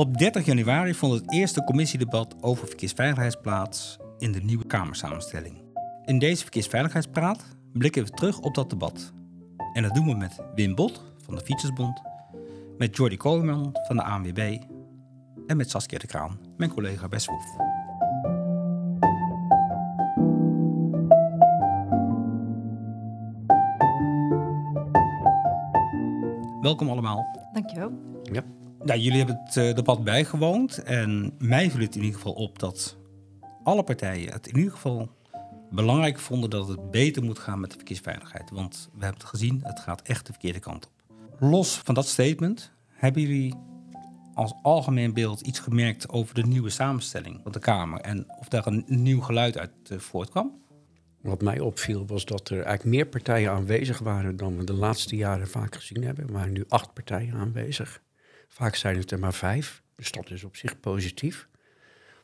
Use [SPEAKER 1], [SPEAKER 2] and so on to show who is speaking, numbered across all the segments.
[SPEAKER 1] Op 30 januari vond het eerste commissiedebat over verkeersveiligheid plaats in de nieuwe Kamersamenstelling. In deze verkeersveiligheidspraat blikken we terug op dat debat. En dat doen we met Wim Bot van de Fietsersbond, met Jordi Koolman van de ANWB en met Saskia de Kraan, mijn collega bij. Welkom allemaal.
[SPEAKER 2] Dankjewel.
[SPEAKER 3] Ja.
[SPEAKER 1] Nou, jullie hebben het eh, debat bijgewoond en mij viel het in ieder geval op dat alle partijen het in ieder geval belangrijk vonden dat het beter moet gaan met de verkeersveiligheid. Want we hebben het gezien, het gaat echt de verkeerde kant op. Los van dat statement, hebben jullie als algemeen beeld iets gemerkt over de nieuwe samenstelling van de Kamer en of daar een nieuw geluid uit uh, voortkwam?
[SPEAKER 3] Wat mij opviel was dat er eigenlijk meer partijen aanwezig waren dan we de laatste jaren vaak gezien hebben. Er waren nu acht partijen aanwezig. Vaak zijn het er maar vijf, dus dat is op zich positief.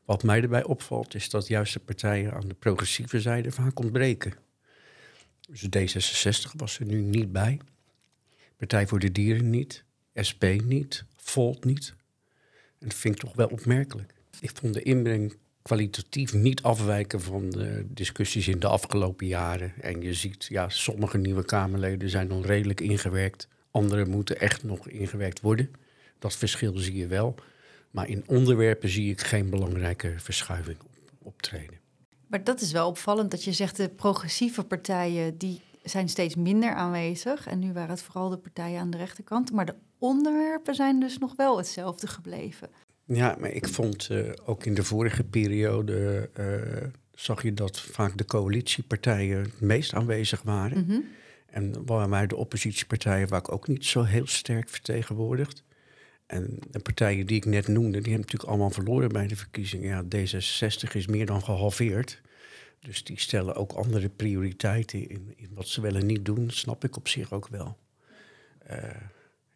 [SPEAKER 3] Wat mij erbij opvalt is dat juist de partijen aan de progressieve zijde vaak ontbreken. Dus D66 was er nu niet bij. Partij voor de Dieren niet. SP niet. Volt niet. En dat vind ik toch wel opmerkelijk. Ik vond de inbreng kwalitatief niet afwijken van de discussies in de afgelopen jaren. En je ziet, ja, sommige nieuwe Kamerleden zijn al redelijk ingewerkt. Andere moeten echt nog ingewerkt worden. Dat verschil zie je wel. Maar in onderwerpen zie ik geen belangrijke verschuiving optreden.
[SPEAKER 2] Maar dat is wel opvallend dat je zegt de progressieve partijen die zijn steeds minder aanwezig. En nu waren het vooral de partijen aan de rechterkant. Maar de onderwerpen zijn dus nog wel hetzelfde gebleven.
[SPEAKER 3] Ja, maar ik vond uh, ook in de vorige periode uh, zag je dat vaak de coalitiepartijen het meest aanwezig waren. Mm -hmm. En waar de oppositiepartijen vaak ook niet zo heel sterk vertegenwoordigd. En de partijen die ik net noemde, die hebben natuurlijk allemaal verloren bij de verkiezingen. Ja, D66 is meer dan gehalveerd. Dus die stellen ook andere prioriteiten in, in wat ze wel en niet doen. snap ik op zich ook wel. Uh,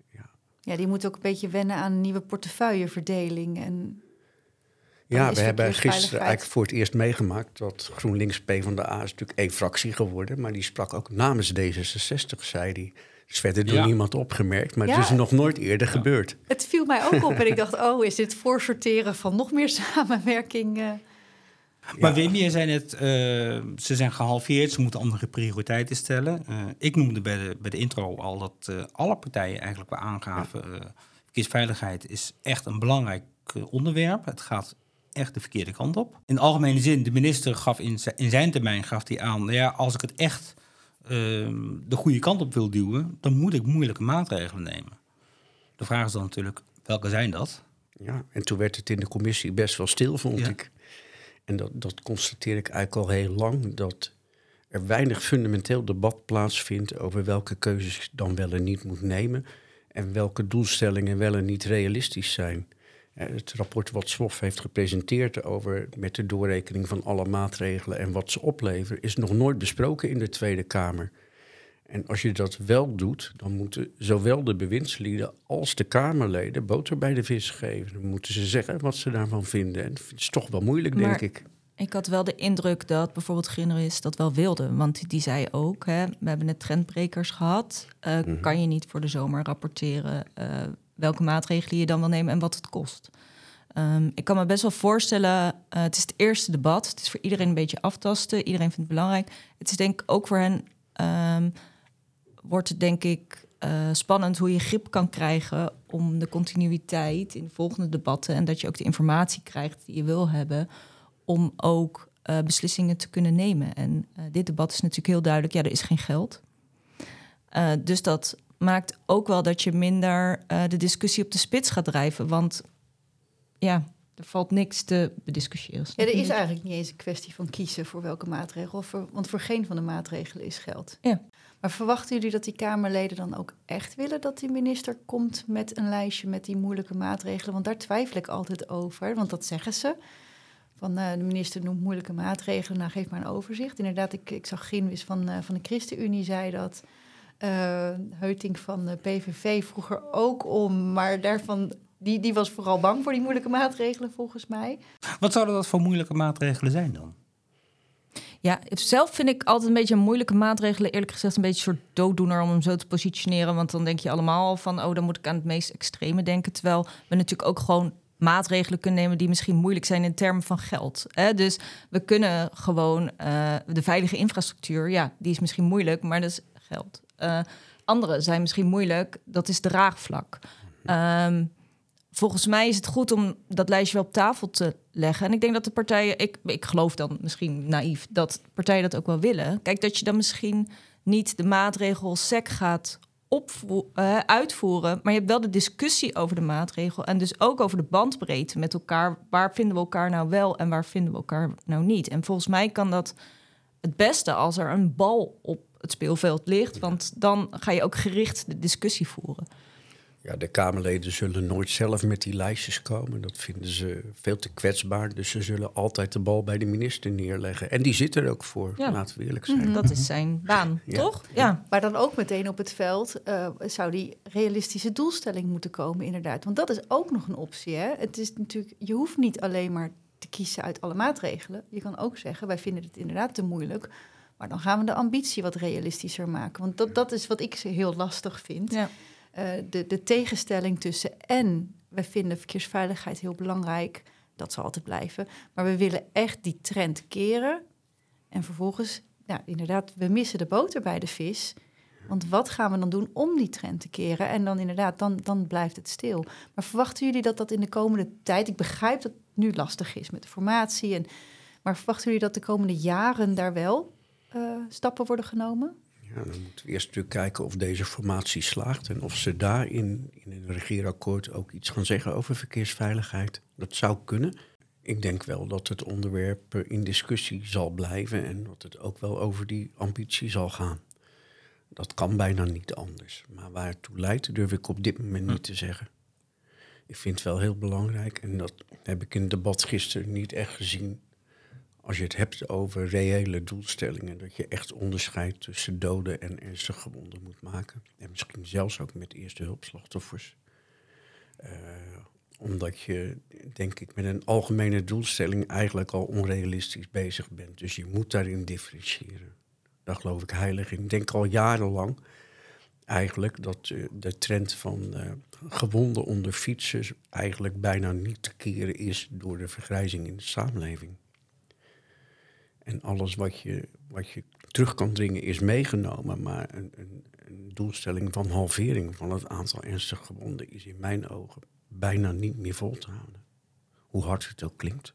[SPEAKER 2] ja. ja, die moeten ook een beetje wennen aan een nieuwe portefeuilleverdeling. En
[SPEAKER 3] ja, we hebben gisteren eigenlijk voor het eerst meegemaakt dat GroenLinks P van de A is natuurlijk één fractie geworden. Maar die sprak ook namens D66, zei hij. Dus verder door ja. niemand opgemerkt, maar ja. het is nog nooit eerder ja. gebeurd.
[SPEAKER 2] Het viel mij ook op en ik dacht, oh, is dit voorsorteren van nog meer samenwerking? Uh...
[SPEAKER 1] Maar Wim, je zei net, uh, ze zijn gehalveerd, ze moeten andere prioriteiten stellen. Uh, ik noemde bij de, bij de intro al dat alle partijen eigenlijk wel aangaven... verkeersveiligheid is echt een belangrijk onderwerp. Het gaat echt de verkeerde kant op. In algemene zin, de minister gaf in, in zijn termijn gaf hij aan... ja, als ik het echt de goede kant op wil duwen, dan moet ik moeilijke maatregelen nemen. De vraag is dan natuurlijk, welke zijn dat?
[SPEAKER 3] Ja, en toen werd het in de commissie best wel stil, vond ja. ik. En dat, dat constateer ik eigenlijk al heel lang, dat er weinig fundamenteel debat plaatsvindt over welke keuzes je dan wel en niet moet nemen en welke doelstellingen wel en niet realistisch zijn. Het rapport wat SWOF heeft gepresenteerd over met de doorrekening van alle maatregelen en wat ze opleveren, is nog nooit besproken in de Tweede Kamer. En als je dat wel doet, dan moeten zowel de bewindslieden als de Kamerleden boter bij de vis geven. Dan moeten ze zeggen wat ze daarvan vinden. En dat is toch wel moeilijk,
[SPEAKER 4] maar
[SPEAKER 3] denk ik.
[SPEAKER 4] Ik had wel de indruk dat bijvoorbeeld Ginneris dat wel wilde. Want die zei ook, hè, we hebben net trendbrekers gehad. Uh, mm -hmm. Kan je niet voor de zomer rapporteren uh, welke maatregelen je dan wil nemen en wat het kost? Um, ik kan me best wel voorstellen, uh, het is het eerste debat. Het is voor iedereen een beetje aftasten. Iedereen vindt het belangrijk. Het is denk ik ook voor hen, um, wordt het denk ik uh, spannend hoe je grip kan krijgen om de continuïteit in de volgende debatten en dat je ook de informatie krijgt die je wil hebben om ook uh, beslissingen te kunnen nemen. En dit debat is natuurlijk heel duidelijk, ja, er is geen geld. dus dat maakt ook wel dat je minder de discussie op de spits gaat drijven, want ja, er valt niks te bediscussiëren.
[SPEAKER 2] Ja, er is eigenlijk niet eens een kwestie van kiezen voor welke maatregel. Voor, want voor geen van de maatregelen is geld.
[SPEAKER 4] Ja.
[SPEAKER 2] Maar verwachten jullie dat die Kamerleden dan ook echt willen dat die minister komt met een lijstje met die moeilijke maatregelen? Want daar twijfel ik altijd over, want dat zeggen ze. Van uh, de minister noemt moeilijke maatregelen, nou geef maar een overzicht. Inderdaad, ik, ik zag Ginwis van, uh, van de ChristenUnie zei dat. Uh, Heuting van de PVV vroeger ook om, maar daarvan die, die was vooral bang voor die moeilijke maatregelen, volgens mij.
[SPEAKER 1] Wat zouden dat voor moeilijke maatregelen zijn dan?
[SPEAKER 4] Ja, zelf vind ik altijd een beetje een moeilijke maatregelen, eerlijk gezegd, een beetje een soort dooddoener om hem zo te positioneren. Want dan denk je allemaal van, oh, dan moet ik aan het meest extreme denken. Terwijl we natuurlijk ook gewoon maatregelen kunnen nemen die misschien moeilijk zijn in termen van geld. Hè? Dus we kunnen gewoon uh, de veilige infrastructuur, ja, die is misschien moeilijk, maar dat is geld. Uh, andere zijn misschien moeilijk, dat is draagvlak. Um, volgens mij is het goed om dat lijstje wel op tafel te leggen. En ik denk dat de partijen, ik, ik geloof dan misschien naïef, dat partijen dat ook wel willen. Kijk, dat je dan misschien niet de maatregel SEC gaat uh, uitvoeren, maar je hebt wel de discussie over de maatregel en dus ook over de bandbreedte met elkaar. Waar vinden we elkaar nou wel en waar vinden we elkaar nou niet? En volgens mij kan dat het beste als er een bal op het speelveld ligt, want dan ga je ook gericht de discussie voeren.
[SPEAKER 3] Ja, de Kamerleden zullen nooit zelf met die lijstjes komen. Dat vinden ze veel te kwetsbaar. Dus ze zullen altijd de bal bij de minister neerleggen. En die zit er ook voor, laten we eerlijk zijn. Mhm.
[SPEAKER 4] Dat is zijn baan, toch? Ja.
[SPEAKER 2] Maar dan ook meteen op het veld uh, zou die realistische doelstelling moeten komen, inderdaad. Want dat is ook nog een optie. Hè? Het is natuurlijk, je hoeft niet alleen maar te kiezen uit alle maatregelen. Je kan ook zeggen, wij vinden het inderdaad te moeilijk. Maar dan gaan we de ambitie wat realistischer maken. Want dat, dat is wat ik heel lastig vind. Ja. Eh, de, de tegenstelling tussen en we vinden verkeersveiligheid heel belangrijk, dat zal altijd blijven, maar we willen echt die trend keren. En vervolgens, ja, inderdaad, we missen de boter bij de vis. Want wat gaan we dan doen om die trend te keren? En dan inderdaad, dan, dan blijft het stil. Maar verwachten jullie dat dat in de komende tijd... Ik begrijp dat het nu lastig is met de formatie. En, maar verwachten jullie dat de komende jaren daar wel uh, stappen worden genomen?
[SPEAKER 3] Ja, dan moeten we eerst natuurlijk kijken of deze formatie slaagt en of ze daarin in een regeerakkoord ook iets gaan zeggen over verkeersveiligheid. Dat zou kunnen. Ik denk wel dat het onderwerp in discussie zal blijven en dat het ook wel over die ambitie zal gaan. Dat kan bijna niet anders. Maar waar het toe leidt, durf ik op dit moment niet te zeggen. Ik vind het wel heel belangrijk, en dat heb ik in het debat gisteren niet echt gezien, als je het hebt over reële doelstellingen, dat je echt onderscheid tussen doden en ernstig gewonden moet maken. En misschien zelfs ook met eerste hulpslachtoffers. Uh, omdat je, denk ik, met een algemene doelstelling eigenlijk al onrealistisch bezig bent. Dus je moet daarin differentiëren. Daar geloof ik heilig in. Ik denk al jarenlang eigenlijk dat uh, de trend van uh, gewonden onder fietsers eigenlijk bijna niet te keren is door de vergrijzing in de samenleving. En alles wat je, wat je terug kan dringen is meegenomen. Maar een, een, een doelstelling van halvering van het aantal ernstig gewonden is in mijn ogen bijna niet meer vol te houden. Hoe hard het ook klinkt.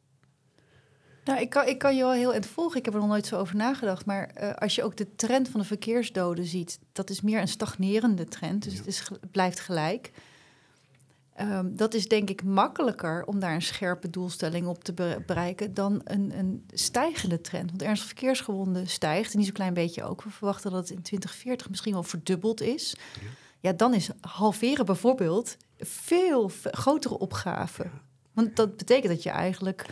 [SPEAKER 2] Nou, ik kan, ik kan je wel heel erg volgen. Ik heb er nog nooit zo over nagedacht. Maar uh, als je ook de trend van de verkeersdoden ziet, dat is meer een stagnerende trend. Dus het, is, het blijft gelijk. Um, dat is denk ik makkelijker om daar een scherpe doelstelling op te bereiken dan een, een stijgende trend. Want ernstig verkeersgewonden stijgt, en niet zo'n klein beetje ook. We verwachten dat het in 2040 misschien wel verdubbeld is. Ja, ja dan is halveren bijvoorbeeld veel grotere opgave. Want dat betekent dat je eigenlijk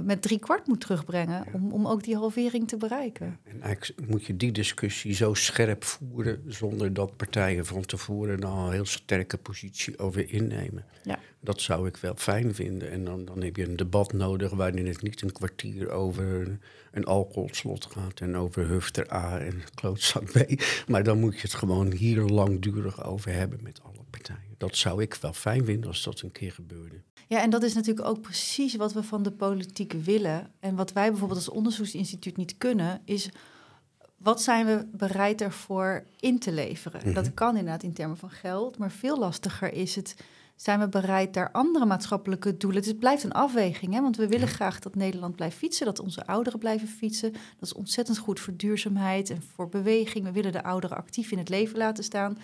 [SPEAKER 2] met drie kwart moet terugbrengen om, om ook die halvering te bereiken.
[SPEAKER 3] En eigenlijk moet je die discussie zo scherp voeren zonder dat partijen van tevoren al een heel sterke positie over innemen. Ja. Dat zou ik wel fijn vinden. En dan, dan heb je een debat nodig waarin het niet een kwartier over een alcoholslot gaat en over hufter A en klootzak B. Maar dan moet je het gewoon hier langdurig over hebben met alle partijen. Dat zou ik wel fijn vinden als dat een keer gebeurde.
[SPEAKER 2] Ja, en dat is natuurlijk ook precies wat we van de politiek willen. En wat wij bijvoorbeeld als onderzoeksinstituut niet kunnen, is wat zijn we bereid ervoor in te leveren? Mhm. Dat kan inderdaad in termen van geld, maar veel lastiger is het. Zijn we bereid daar andere maatschappelijke doelen? Dus het blijft een afweging, hè? want we willen graag dat Nederland blijft fietsen, dat onze ouderen blijven fietsen. Dat is ontzettend goed voor duurzaamheid en voor beweging. We willen de ouderen actief in het leven laten staan.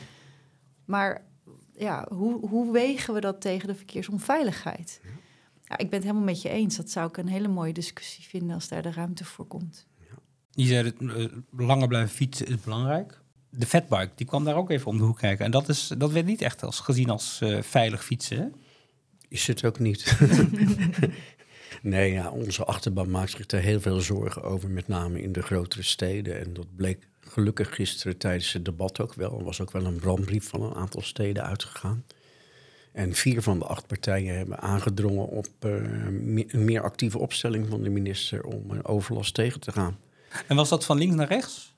[SPEAKER 2] Maar ja, hoe, hoe wegen we dat tegen de verkeersonveiligheid? Ja, ik ben het helemaal met je eens. Dat zou ik een hele mooie discussie vinden als daar de ruimte voor komt.
[SPEAKER 1] Je zei dat uh, langer blijven fietsen is belangrijk. De fatbike, die kwam daar ook even om de hoek kijken. En dat, is, dat werd niet echt als, gezien als uh, veilig fietsen.
[SPEAKER 3] Is het ook niet. nee, ja, onze achterban maakt zich er heel veel zorgen over, met name in de grotere steden. En dat bleek gelukkig gisteren tijdens het debat ook wel. Er was ook wel een brandbrief van een aantal steden uitgegaan. En vier van de acht partijen hebben aangedrongen op uh, een meer actieve opstelling van de minister om overlast tegen te gaan.
[SPEAKER 1] En was dat van links naar rechts?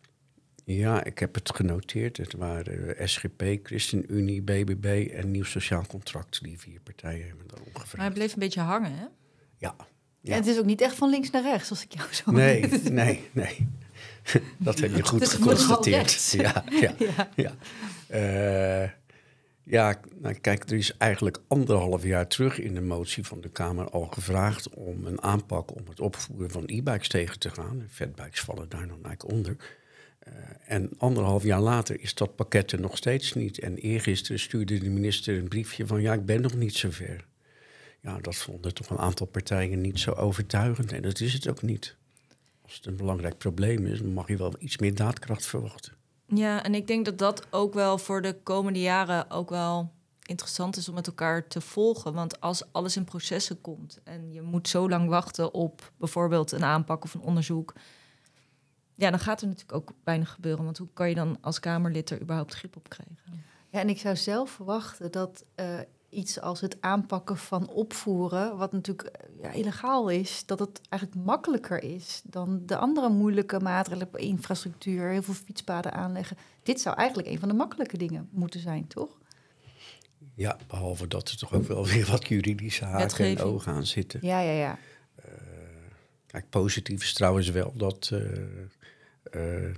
[SPEAKER 3] Ja, ik heb het genoteerd. Het waren SGP, ChristenUnie, BBB en Nieuw Sociaal Contract. Die vier partijen hebben daarom gevraagd.
[SPEAKER 4] Maar hij bleef een beetje hangen, hè?
[SPEAKER 3] Ja.
[SPEAKER 2] Ja. het is ook niet echt van links naar rechts, als ik jou zo...
[SPEAKER 3] Nee, nee, nee. Dat heb je goed
[SPEAKER 2] Dus
[SPEAKER 3] geconstateerd. Ja, ja,
[SPEAKER 2] Ja.
[SPEAKER 3] ja. Eh, ja, nou, kijk, er is eigenlijk anderhalf jaar terug in de motie van de Kamer al gevraagd om een aanpak om het opvoeren van e-bikes tegen te gaan. Fatbikes vallen daar dan eigenlijk onder. Eh, en anderhalf jaar later is dat pakket er nog steeds niet. En eergisteren stuurde de minister een briefje van ja, ik ben nog niet zover. Ja, dat vonden toch een aantal partijen niet zo overtuigend. En dat is het ook niet. Als het een belangrijk probleem is, dan mag je wel iets meer daadkracht verwachten.
[SPEAKER 4] Ja, en ik denk dat dat ook wel voor de komende jaren ook wel interessant is om met elkaar te volgen. Want als alles in processen komt en je moet zo lang wachten op bijvoorbeeld een aanpak of een onderzoek, ja, dan gaat er natuurlijk ook weinig gebeuren. Want hoe kan je dan als Kamerlid er überhaupt grip op krijgen?
[SPEAKER 2] Ja, en ik zou zelf verwachten dat eh, iets als het aanpakken van opvoeren, wat natuurlijk eh, ja, illegaal is, dat het eigenlijk makkelijker is dan de andere moeilijke maatregelen, infrastructuur, heel veel fietspaden aanleggen. Dit zou eigenlijk een van de makkelijke dingen moeten zijn, toch?
[SPEAKER 3] Ja, behalve dat er toch ook wel weer wat juridische haken en ogen aan zitten.
[SPEAKER 2] Ja, ja, ja.
[SPEAKER 3] Kijk, positief is trouwens wel dat eh, eh,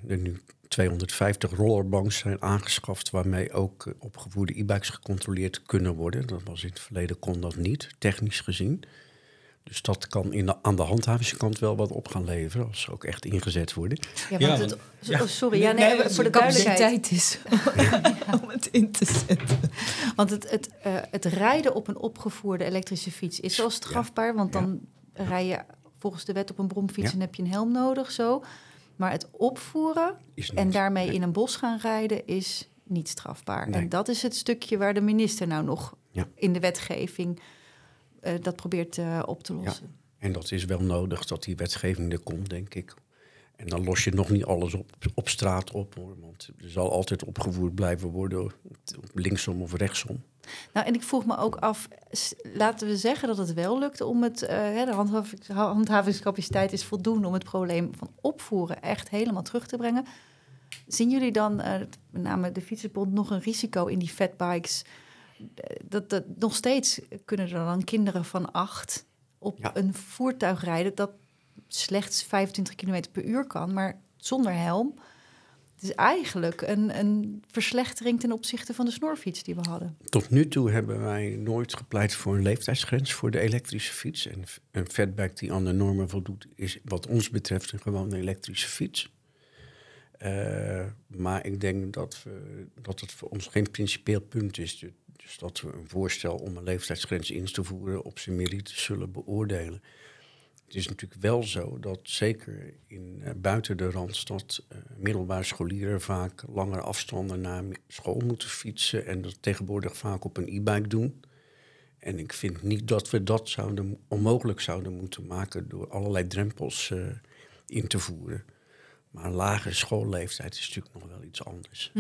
[SPEAKER 3] er nu 250 rollerbanks zijn aangeschaft... waarmee ook eh, opgevoerde e-bikes gecontroleerd kunnen worden. Dat was in het verleden kon dat niet, technisch gezien. Dus dat kan in de, aan de handhavingskant wel wat op gaan leveren... als ze ook echt ingezet worden.
[SPEAKER 2] ja, want het,
[SPEAKER 1] ja.
[SPEAKER 2] oh, sorry, ja,
[SPEAKER 1] Nee,
[SPEAKER 2] voor de
[SPEAKER 1] de
[SPEAKER 2] duidelijkheid.
[SPEAKER 4] is om het in te zetten.
[SPEAKER 2] Want het, het, eh, het rijden op een opgevoerde elektrische fiets is al strafbaar. Want dan rij je volgens de wet op een bromfiets
[SPEAKER 3] Ja.
[SPEAKER 2] en heb je een helm nodig zo. Maar het opvoeren en daarmee
[SPEAKER 3] Nee.
[SPEAKER 2] in een bos gaan rijden is niet strafbaar.
[SPEAKER 3] Nee.
[SPEAKER 2] En dat is het stukje waar de minister nou nog
[SPEAKER 3] Ja.
[SPEAKER 2] in de wetgeving eh, dat probeert eh, op te lossen.
[SPEAKER 3] En dat is wel nodig dat die wetgeving er komt, denk ik. En dan los je nog niet alles op, op straat op, hoor. Want er zal altijd opgevoerd blijven worden, linksom of rechtsom.
[SPEAKER 2] Nou, en ik vroeg me ook af, laten we zeggen dat het wel lukt om het, eh, de handhavings- handhavingscapaciteit is voldoende om het probleem van opvoeren echt helemaal terug te brengen. Zien jullie dan, eh, met name de Fietsenbond, nog een risico in die fatbikes? Eh, Dat, dat nog steeds kunnen er dan kinderen van acht op
[SPEAKER 3] Ja.
[SPEAKER 2] een voertuig rijden dat slechts 25 km per uur kan, maar zonder helm. Het is eigenlijk een, een verslechtering ten opzichte van de snorfiets die we hadden.
[SPEAKER 3] Tot nu toe hebben wij nooit gepleit voor een leeftijdsgrens voor de elektrische fiets. En een fatback die aan de normen voldoet, is wat ons betreft een gewone elektrische fiets. Eh, maar ik denk dat, we, dat het voor ons geen principieel punt is. Du- Dus dat we een voorstel om een leeftijdsgrens in te voeren op zijn merites zullen beoordelen. Het is natuurlijk wel zo dat zeker in, eh, buiten de Randstad eh middelbare scholieren vaak langere afstanden naar school moeten fietsen en dat tegenwoordig vaak op een e-bike doen. En ik vind niet dat we dat zouden, onmogelijk zouden moeten maken door allerlei drempels eh, in te voeren. Maar lagere schoolleeftijd is natuurlijk nog wel iets anders.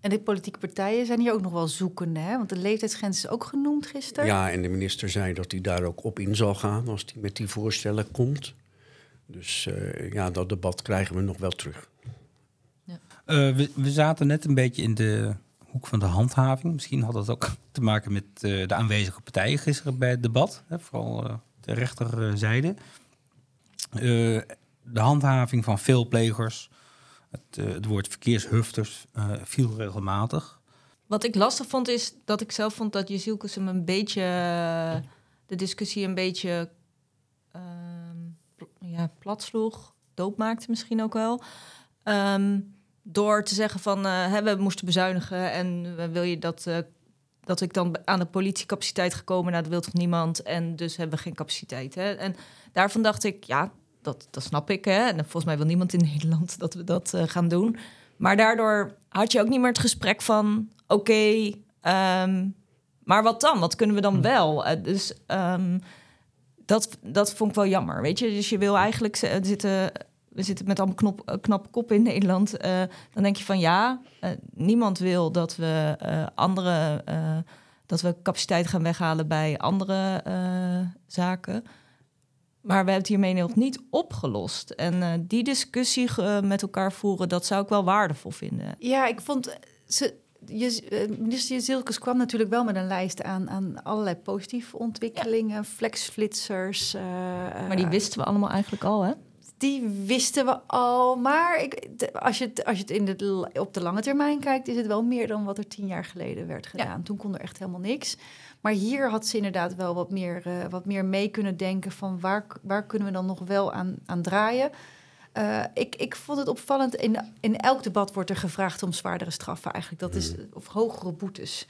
[SPEAKER 2] En de politieke partijen zijn hier ook nog wel zoekende, hè? Want de leeftijdsgrens is ook genoemd gisteren.
[SPEAKER 3] Ja, en de minister zei dat hij daar ook op in zal gaan als hij met die voorstellen komt. Dus eh, ja, dat debat krijgen we nog wel terug.
[SPEAKER 1] Eh, we, we zaten net een beetje in de hoek van de handhaving. Misschien had dat ook te maken met eh, de aanwezige partijen gisteren bij het debat. Hè, vooral de rechterzijde. Eh, de handhaving van veel plegers. Het, eh, het woord verkeershufters eh, viel regelmatig.
[SPEAKER 4] Wat ik lastig vond is dat ik zelf vond dat Jezielkus hem een beetje de discussie een beetje ehm, ja, plat sloeg, doodmaakte misschien ook wel. Ehm, door te zeggen van eh, hè, we moesten bezuinigen en eh, wil je dat, eh, dat ik dan aan de politiecapaciteit gekomen, nou dat wil toch niemand en dus hebben we geen capaciteit. Hè? En daarvan dacht ik, ja, dat, dat snap ik. Hè? En volgens mij wil niemand in Nederland dat we dat eh, gaan doen. Maar daardoor had je ook niet meer het gesprek van... oké, ehm, maar wat dan? Wat kunnen we dan wel? Eh, dus ehm, dat, dat vond ik wel jammer, weet je? Dus je wil eigenlijk z- zitten... We zitten met allemaal knop, eh, knappe koppen in Nederland. Eh, dan denk je van ja, eh, niemand wil dat we eh, andere... eh, dat we capaciteit gaan weghalen bij andere eh, zaken. Maar we hebben het hiermee nog niet opgelost. En uh, die discussie uh, met elkaar voeren, dat zou ik wel waardevol vinden.
[SPEAKER 2] Ja, ik vond ze, je, minister Zilkes kwam natuurlijk wel met een lijst aan, aan allerlei positieve ontwikkelingen, ja. flexflitsers. Uh,
[SPEAKER 4] maar die wisten we allemaal eigenlijk al, hè?
[SPEAKER 2] Die wisten we al. Maar ik, als je het, als je het in de, op de lange termijn kijkt, is het wel meer dan wat er tien jaar geleden werd gedaan. Ja. Toen kon er echt helemaal niks. Maar hier had ze inderdaad wel wat meer, uh, wat meer mee kunnen denken van waar, waar kunnen we dan nog wel aan, aan draaien. Uh, ik, ik vond het opvallend, in, in elk debat wordt er gevraagd om zwaardere straffen eigenlijk. Dat is, of hogere boetes.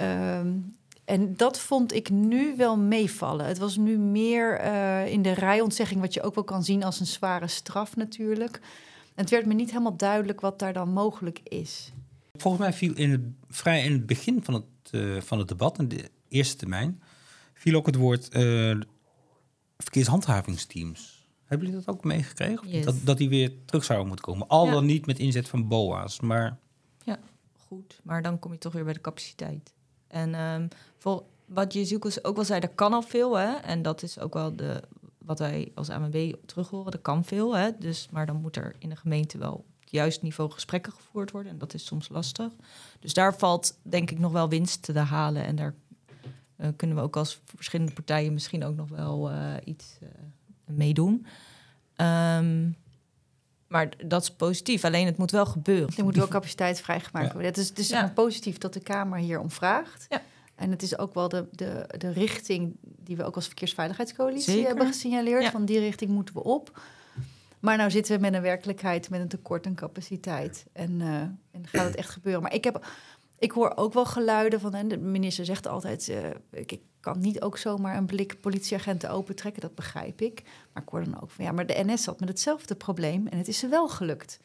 [SPEAKER 2] Um, en dat vond ik nu wel meevallen. Het was nu meer uh, in de rijontzegging, wat je ook wel kan zien als een zware straf natuurlijk. En het werd me niet helemaal duidelijk wat daar dan mogelijk is.
[SPEAKER 1] Volgens mij viel in het, vrij in het begin van het, uh, van het debat, in de eerste termijn, viel ook het woord uh, verkeershandhavingsteams. Hebben jullie dat ook meegekregen?
[SPEAKER 4] Yes.
[SPEAKER 1] Dat, dat die weer terug zouden moeten komen. Al
[SPEAKER 4] Ja.
[SPEAKER 1] dan niet met inzet van BOA's. Maar
[SPEAKER 4] Ja, goed. Maar dan kom je toch weer bij de capaciteit. En ehm, vol, wat Jezus ook wel zei, er kan al veel. Hè? En dat is ook wel de, wat wij als AMB terug horen. Er kan veel. Hè? Dus, maar dan moet er in de gemeente wel op het juiste niveau gesprekken gevoerd worden. En dat is soms lastig. Dus daar valt denk ik nog wel winst te halen. En daar eh, kunnen we ook als verschillende partijen misschien ook nog wel eh, iets eh, meedoen. Ehm, maar dat is positief. Alleen het moet wel gebeuren.
[SPEAKER 2] Er moet wel capaciteit vrijgemaakt
[SPEAKER 1] Ja.
[SPEAKER 2] worden. Het is, het is
[SPEAKER 4] Ja.
[SPEAKER 2] positief dat de Kamer hier om vraagt.
[SPEAKER 4] Ja.
[SPEAKER 2] En het is ook wel de, de, de richting die we ook als Verkeersveiligheidscoalitie
[SPEAKER 4] Zeker.
[SPEAKER 2] hebben gesignaleerd.
[SPEAKER 4] Ja.
[SPEAKER 2] Van die richting moeten we op. Maar nou zitten we met een werkelijkheid met een tekort aan capaciteit. En, eh, en gaat het echt gebeuren. Maar ik, heb, ik hoor ook wel geluiden van... En de minister zegt altijd... eh, ik, ik kan niet ook zomaar een blik politieagenten opentrekken. Dat begrijp ik. Maar ik hoor dan ook van... Ja, maar de NS zat met hetzelfde probleem. En het is ze wel gelukt.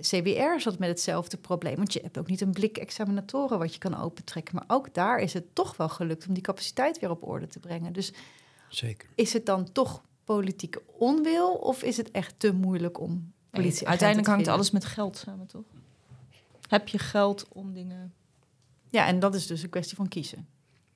[SPEAKER 2] CBR zat met hetzelfde probleem. Want je hebt ook niet een blik examinatoren wat je kan opentrekken. Maar ook daar is het toch wel gelukt om die capaciteit weer op orde te brengen. Dus
[SPEAKER 3] Zeker.
[SPEAKER 2] is het dan toch politieke onwil of is het echt te moeilijk om
[SPEAKER 4] Nee,
[SPEAKER 2] politie?
[SPEAKER 4] uiteindelijk hangt alles met geld samen, toch? Heb je geld om dingen...
[SPEAKER 2] Ja, en dat is dus een kwestie van kiezen.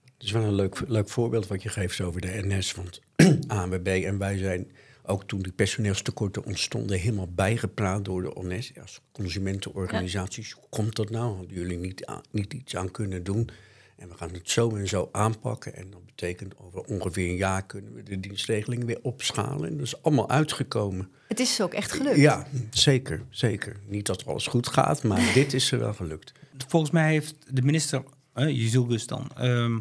[SPEAKER 3] Het is wel een leuk, leuk voorbeeld wat je geeft over de NS. Want ANWB en wij zijn ook toen die personeelstekorten ontstonden... helemaal bijgepraat door de ONS als consumentenorganisaties. Hoe komt dat nou? Hadden jullie niet, niet iets aan kunnen doen? En we gaan het zo en zo aanpakken. En dat betekent over ongeveer een jaar kunnen we de dienstregeling weer opschalen. En dat is allemaal uitgekomen.
[SPEAKER 2] Het is ook echt gelukt.
[SPEAKER 3] Ja, zeker, zeker. Niet dat alles goed gaat, maar dit is er wel gelukt.
[SPEAKER 1] volgens mij heeft de minister, uh, dan, ehm,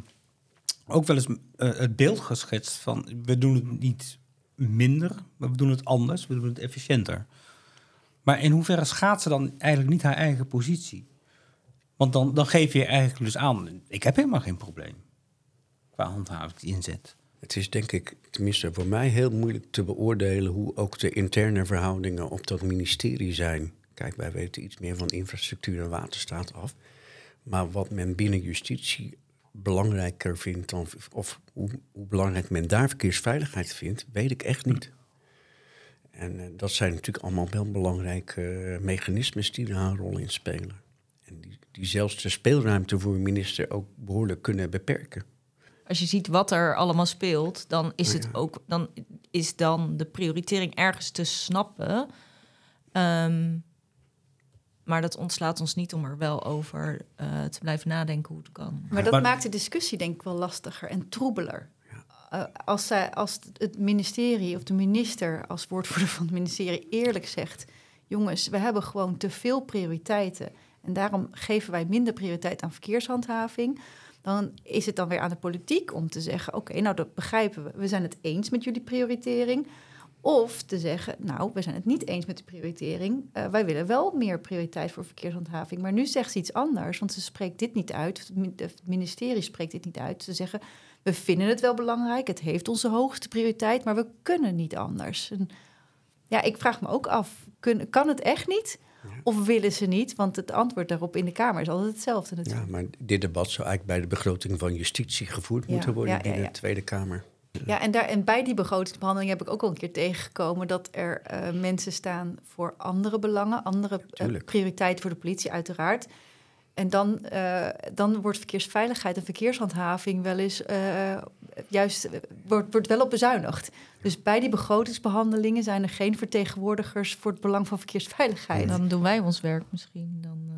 [SPEAKER 1] ook wel eens eh, het beeld geschetst van... we doen het niet minder, maar we doen het anders, we doen het efficiënter. Maar in hoeverre schaadt ze dan eigenlijk niet haar eigen positie? Want dan, dan geef je eigenlijk dus aan, ik heb helemaal geen probleem qua handhavingsinzet.
[SPEAKER 3] Het is denk ik, tenminste voor mij, heel moeilijk te beoordelen hoe ook de interne verhoudingen op dat ministerie zijn. Kijk, wij weten iets meer van infrastructuur en waterstaat af. Maar wat men binnen justitie belangrijker vindt dan, of hoe, belangrijk men daar verkeersveiligheid vindt, weet ik echt niet. En eh, dat zijn natuurlijk allemaal wel belangrijke eh, mechanismes die daar een rol in spelen. En die, die zelfs de speelruimte voor een minister ook behoorlijk kunnen beperken.
[SPEAKER 4] Als je ziet wat er allemaal speelt, dan is, het
[SPEAKER 3] Ja.
[SPEAKER 4] ook, dan is dan de prioritering ergens te snappen. Ehm, maar dat ontslaat ons niet om er wel over eh, te blijven nadenken hoe het kan.
[SPEAKER 2] Maar dat
[SPEAKER 1] Maar-
[SPEAKER 2] maakt de discussie denk ik wel lastiger en troebeler. Eh, als, zij, als het ministerie of de minister als woordvoerder van het ministerie eerlijk zegt... jongens, we hebben gewoon te veel prioriteiten... en daarom geven wij minder prioriteit aan verkeershandhaving... dan is het dan weer aan de politiek om te zeggen... oké, nou dat begrijpen we, we zijn het eens met jullie prioritering... Of te zeggen, nou, we zijn het niet eens met de prioritering. Eh, wij willen wel meer prioriteit voor verkeershandhaving. Maar nu zegt ze iets anders, want ze spreekt dit niet uit. Het min- Het ministerie spreekt dit niet uit. Ze zeggen, we vinden het wel belangrijk. Het heeft onze hoogste prioriteit, maar we kunnen niet anders. Ja, ik vraag me ook af, kun, kan het echt niet? Of willen ze niet? Want het antwoord daarop in de Kamer is altijd hetzelfde natuurlijk.
[SPEAKER 3] Ja, maar dit debat zou eigenlijk bij de begroting van justitie gevoerd
[SPEAKER 2] Ja,
[SPEAKER 3] moeten worden in de Tweede Kamer.
[SPEAKER 2] Ja, en, daar, en bij die begrotingsbehandeling heb ik ook al een keer tegengekomen dat er eh, mensen staan voor andere belangen, andere eh, prioriteiten voor de politie, uiteraard. En dan, uh, dan wordt verkeersveiligheid en verkeershandhaving wel eens uh, juist wordt, wordt wel op bezuinigd. Dus bij die begrotingsbehandelingen zijn er geen vertegenwoordigers voor het belang van verkeersveiligheid.
[SPEAKER 4] Dan doen wij ons werk misschien. Dan uh,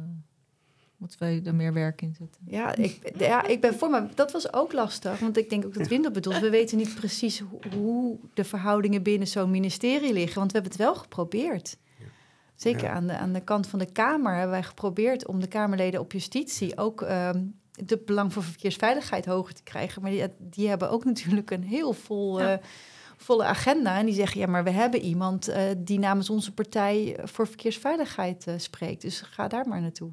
[SPEAKER 4] moeten wij er meer werk in zetten.
[SPEAKER 2] Ja, ik, ja, ik ben voor, maar dat was ook lastig. Want ik denk ook dat Windel bedoelt. We weten niet precies hoe de verhoudingen binnen zo'n ministerie liggen. Want we hebben het wel geprobeerd. Zeker aan, de, aan de kant van de Kamer hebben wij geprobeerd om de Kamerleden op justitie ook um, de belang voor verkeersveiligheid hoger te krijgen. Maar die, die hebben ook natuurlijk een heel vol, uh, volle agenda. En die zeggen, ja, maar we hebben iemand uh, die namens onze partij voor verkeersveiligheid uh, spreekt. Dus ga daar maar naartoe.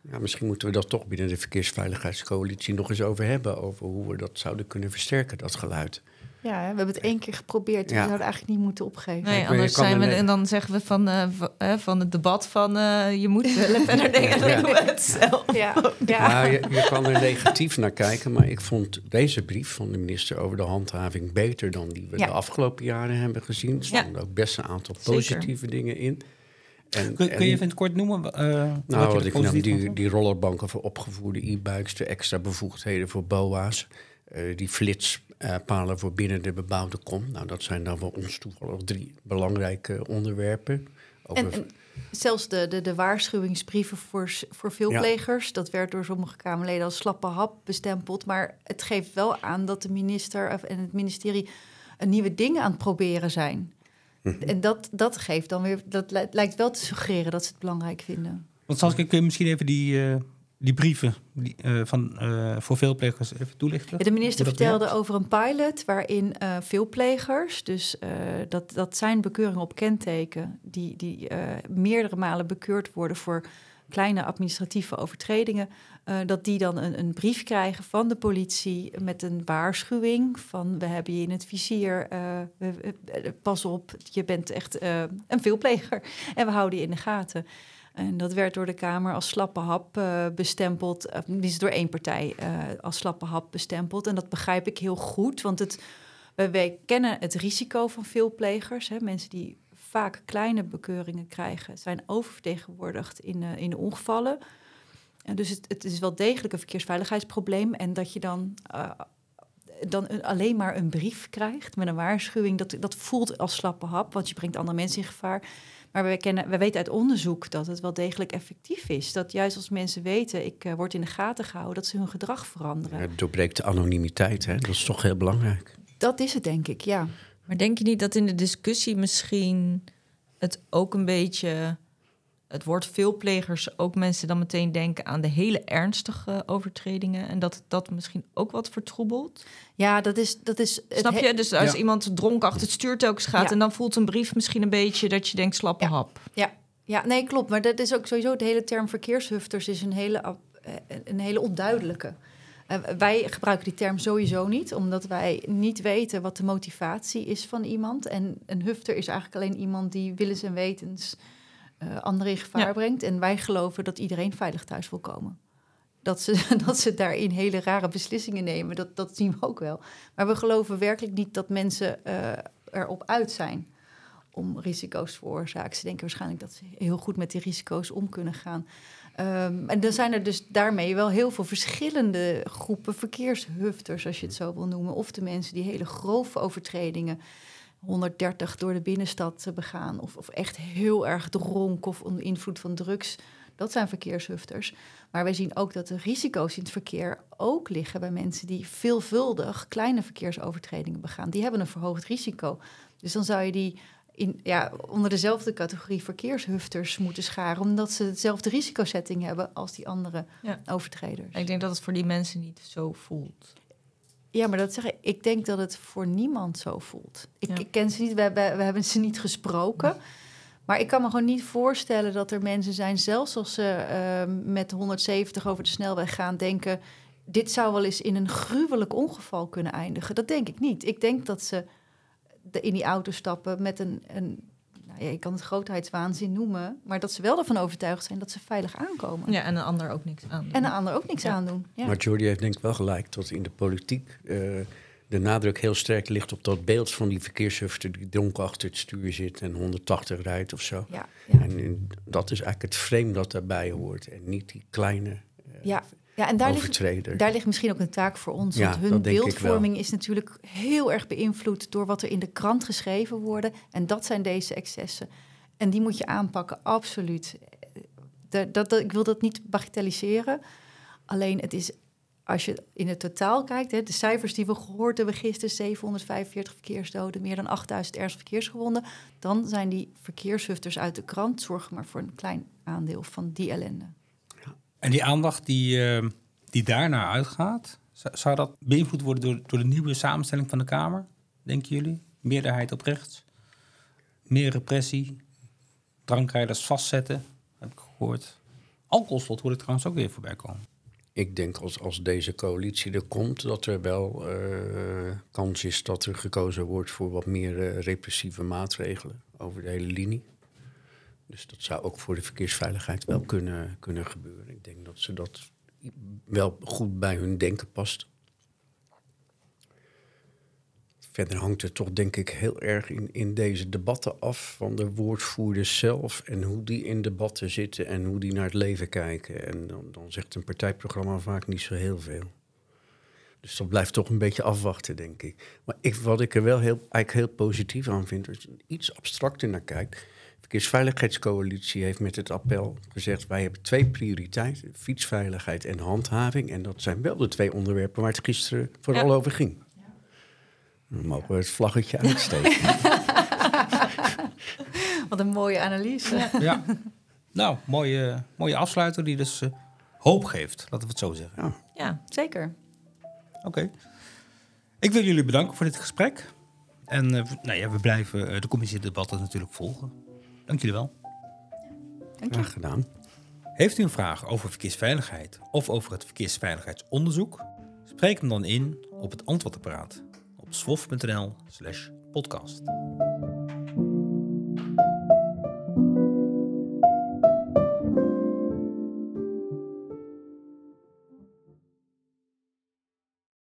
[SPEAKER 3] Ja, misschien moeten we dat toch binnen de Verkeersveiligheidscoalitie nog eens over hebben. Over hoe we dat zouden kunnen versterken, dat geluid.
[SPEAKER 2] Ja, we hebben het één keer geprobeerd. We zouden eigenlijk niet moeten opgeven.
[SPEAKER 4] Nee, anders zijn we, en dan zeggen we van, uh, van het debat van uh, je moet wel en dan denken we het zelf.
[SPEAKER 2] Ja,
[SPEAKER 3] ja. ja je, je, kan er negatief naar kijken, maar ik vond deze brief van de minister over de handhaving beter dan die we de afgelopen jaren hebben gezien. Er stonden ook best een aantal positieve Zeker. dingen in.
[SPEAKER 1] En, kun, kun je even het kort noemen? Uh,
[SPEAKER 3] nou, wat ik nam, die, die rollerbanken voor opgevoerde e-bikes, de extra bevoegdheden voor BOA's, uh, die flitspalen voor binnen de bebouwde kom. Nou, dat zijn dan voor ons toevallig drie belangrijke onderwerpen.
[SPEAKER 2] Over... En, en, zelfs de, de, de waarschuwingsbrieven voor, voor veelplegers, ja. dat werd door sommige Kamerleden als slappe hap bestempeld. Maar het geeft wel aan dat de minister en het ministerie nieuwe dingen aan het proberen zijn. Mhm. En dat, dat geeft dan weer, dat lijkt wel te suggereren dat ze het belangrijk vinden.
[SPEAKER 1] Want zal ik misschien even die, uh, die brieven die, uh, van, uh, voor veelplegers even toelichten?
[SPEAKER 2] de minister vertelde over een pilot waarin veelplegers, dus dat, dat zijn bekeuringen op kenteken, die, die meerdere malen bekeurd worden voor kleine administratieve overtredingen, dat die dan een, een, brief krijgen van de politie met een waarschuwing van we hebben je in het vizier, pas op, je bent echt een veelpleger en we houden je in de gaten. En dat werd door de Kamer als slappe hap bestempeld, die is door één partij als slappe hap bestempeld. En dat begrijp ik heel goed, want het, wij kennen het risico van veelplegers, hè, mensen die vaak kleine bekeuringen krijgen, zijn oververtegenwoordigd in, in de ongevallen. En dus het, het, is wel degelijk een verkeersveiligheidsprobleem. En dat je dan, dan een, alleen maar een brief krijgt met een waarschuwing, dat, dat voelt als slappe hap, want je brengt andere mensen in gevaar. Maar we, kennen, we weten uit onderzoek dat het wel degelijk effectief is. Dat juist als mensen weten, ik uh, word in de gaten gehouden, dat ze hun gedrag veranderen.
[SPEAKER 3] Ja, het doorbreekt de anonimiteit, hè? dat is toch heel belangrijk.
[SPEAKER 2] Dat is het, denk ik, ja.
[SPEAKER 4] Maar denk je niet dat in de discussie misschien het ook een beetje het woord veelplegers ook mensen dan meteen denken aan de hele ernstige overtredingen en dat dat misschien ook wat vertroebelt?
[SPEAKER 2] Ja, dat is. Dat is
[SPEAKER 4] Snap je? Dus als iemand dronken achter het stuur telkens gaat en dan voelt een brief misschien een beetje dat je denkt slappe
[SPEAKER 2] ja.
[SPEAKER 4] hap.
[SPEAKER 2] Ja. ja, nee, klopt. Maar dat is ook sowieso de hele term verkeershufters is een hele, eh, een hele onduidelijke. Uh, wij gebruiken die term sowieso niet, omdat wij niet weten wat de motivatie is van iemand. En een hufter is eigenlijk alleen iemand die willens en wetens uh, anderen in gevaar ja. brengt. En wij geloven dat iedereen veilig thuis wil komen. Dat ze, dat ze daarin hele rare beslissingen nemen, dat, dat zien we ook wel. Maar we geloven werkelijk niet dat mensen uh, erop uit zijn om risico's te veroorzaken. Ze denken waarschijnlijk dat ze heel goed met die risico's om kunnen gaan. Um, en dan zijn er dus daarmee wel heel veel verschillende groepen verkeershufters, als je het zo wil noemen. Of de mensen die hele grove overtredingen, 130 door de binnenstad begaan, of, of echt heel erg dronken of onder invloed van drugs. Dat zijn verkeershufters. Maar wij zien ook dat de risico's in het verkeer ook liggen bij mensen die veelvuldig kleine verkeersovertredingen begaan. Die hebben een verhoogd risico. Dus dan zou je die in, ja, onder dezelfde categorie verkeershufters moeten scharen, omdat ze hetzelfde risicosetting hebben als die andere ja. overtreders.
[SPEAKER 4] Ik denk dat het voor die mensen niet zo voelt.
[SPEAKER 2] Ja, maar dat zeg ik. Ik denk dat het voor niemand zo voelt. Ik, ja. ik ken ze niet, we, we, we, hebben ze niet gesproken. Maar ik kan me gewoon niet voorstellen dat er mensen zijn, zelfs als ze uh, met 170 over de snelweg gaan, denken: dit zou wel eens in een gruwelijk ongeval kunnen eindigen. Dat denk ik niet. Ik denk dat ze in die auto stappen met een, een nou ja, je kan het grootheidswaanzin noemen, maar dat ze wel ervan overtuigd zijn dat ze veilig aankomen.
[SPEAKER 4] Ja, en een ander ook niks aandoen.
[SPEAKER 2] En een ander ook niks ja. aandoen. Ja.
[SPEAKER 3] Maar Jordi heeft denk ik wel gelijk dat in de politiek uh, de nadruk heel sterk ligt op dat beeld van die verkeershufter die dronken achter het stuur zit en 180 rijdt of zo.
[SPEAKER 2] Ja,
[SPEAKER 3] ja. En dat is eigenlijk het frame dat daarbij hoort en niet die kleine
[SPEAKER 2] Ja, ja en daar ligt, daar ligt misschien ook een taak voor ons.
[SPEAKER 3] Ja,
[SPEAKER 2] want hun beeldvorming is natuurlijk heel erg beïnvloed door wat er in de krant geschreven wordt. En dat zijn deze excessen. En die moet je aanpakken, absoluut. Dat, dat, dat- ik wil dat niet bagatelliseren. Alleen het is, als je in het totaal kijkt, hè, de cijfers die we gehoord hebben gisteren, 745 verkeersdoden, meer dan 8000 ernstig verkeersgewonden, dan zijn die verkeershufters uit de krant zorgen maar voor een klein aandeel van die ellende.
[SPEAKER 1] En die aandacht die, eh, die daarnaar uitgaat, zou, dat beïnvloed worden door, door de nieuwe samenstelling van de Kamer? Denken jullie? Meerderheid op rechts? Meer repressie? Drankrijders vastzetten? Heb ik gehoord. Alcoholslot hoor ik trouwens ook weer voorbij komen.
[SPEAKER 3] Ik denk als, als deze coalitie er komt, dat er wel eh, kans is dat er gekozen wordt voor wat meer eh, repressieve maatregelen over de hele linie. Dus dat zou ook voor de verkeersveiligheid wel kunnen, kunnen gebeuren. Ik denk dat ze dat wel goed bij hun denken past. Verder hangt het toch denk ik heel erg in, in deze debatten af van de woordvoerders zelf en hoe die in debatten zitten en hoe die naar het leven kijken. En dan, dan zegt een partijprogramma vaak niet zo heel veel. Dus dat blijft toch een beetje afwachten, denk ik. Maar ik, wat ik er wel heel, eigenlijk heel positief aan vind, als je iets abstracter naar kijkt. De Verkeersveiligheidscoalitie heeft met het appel gezegd: wij hebben twee prioriteiten: fietsveiligheid en handhaving. En dat zijn wel de twee onderwerpen waar het gisteren vooral over ging. Dan mogen we het vlaggetje uitsteken.
[SPEAKER 2] Wat een mooie analyse.
[SPEAKER 1] Ja. nou, mooie, mooie afsluiter die dus eh, hoop geeft, laten we het zo zeggen.
[SPEAKER 3] Ja.
[SPEAKER 4] Ja,
[SPEAKER 2] Zeker.
[SPEAKER 1] Oké. Ik wil jullie bedanken voor dit gesprek. En eh, nou ja, we blijven eh, de commissiedebatten natuurlijk volgen. Dank jullie wel.
[SPEAKER 2] Dank je.
[SPEAKER 3] Graag gedaan.
[SPEAKER 1] Heeft u een vraag over verkeersveiligheid of over het verkeersveiligheidsonderzoek? Spreek hem dan in op het antwoordapparaat op swof.nl slash podcast.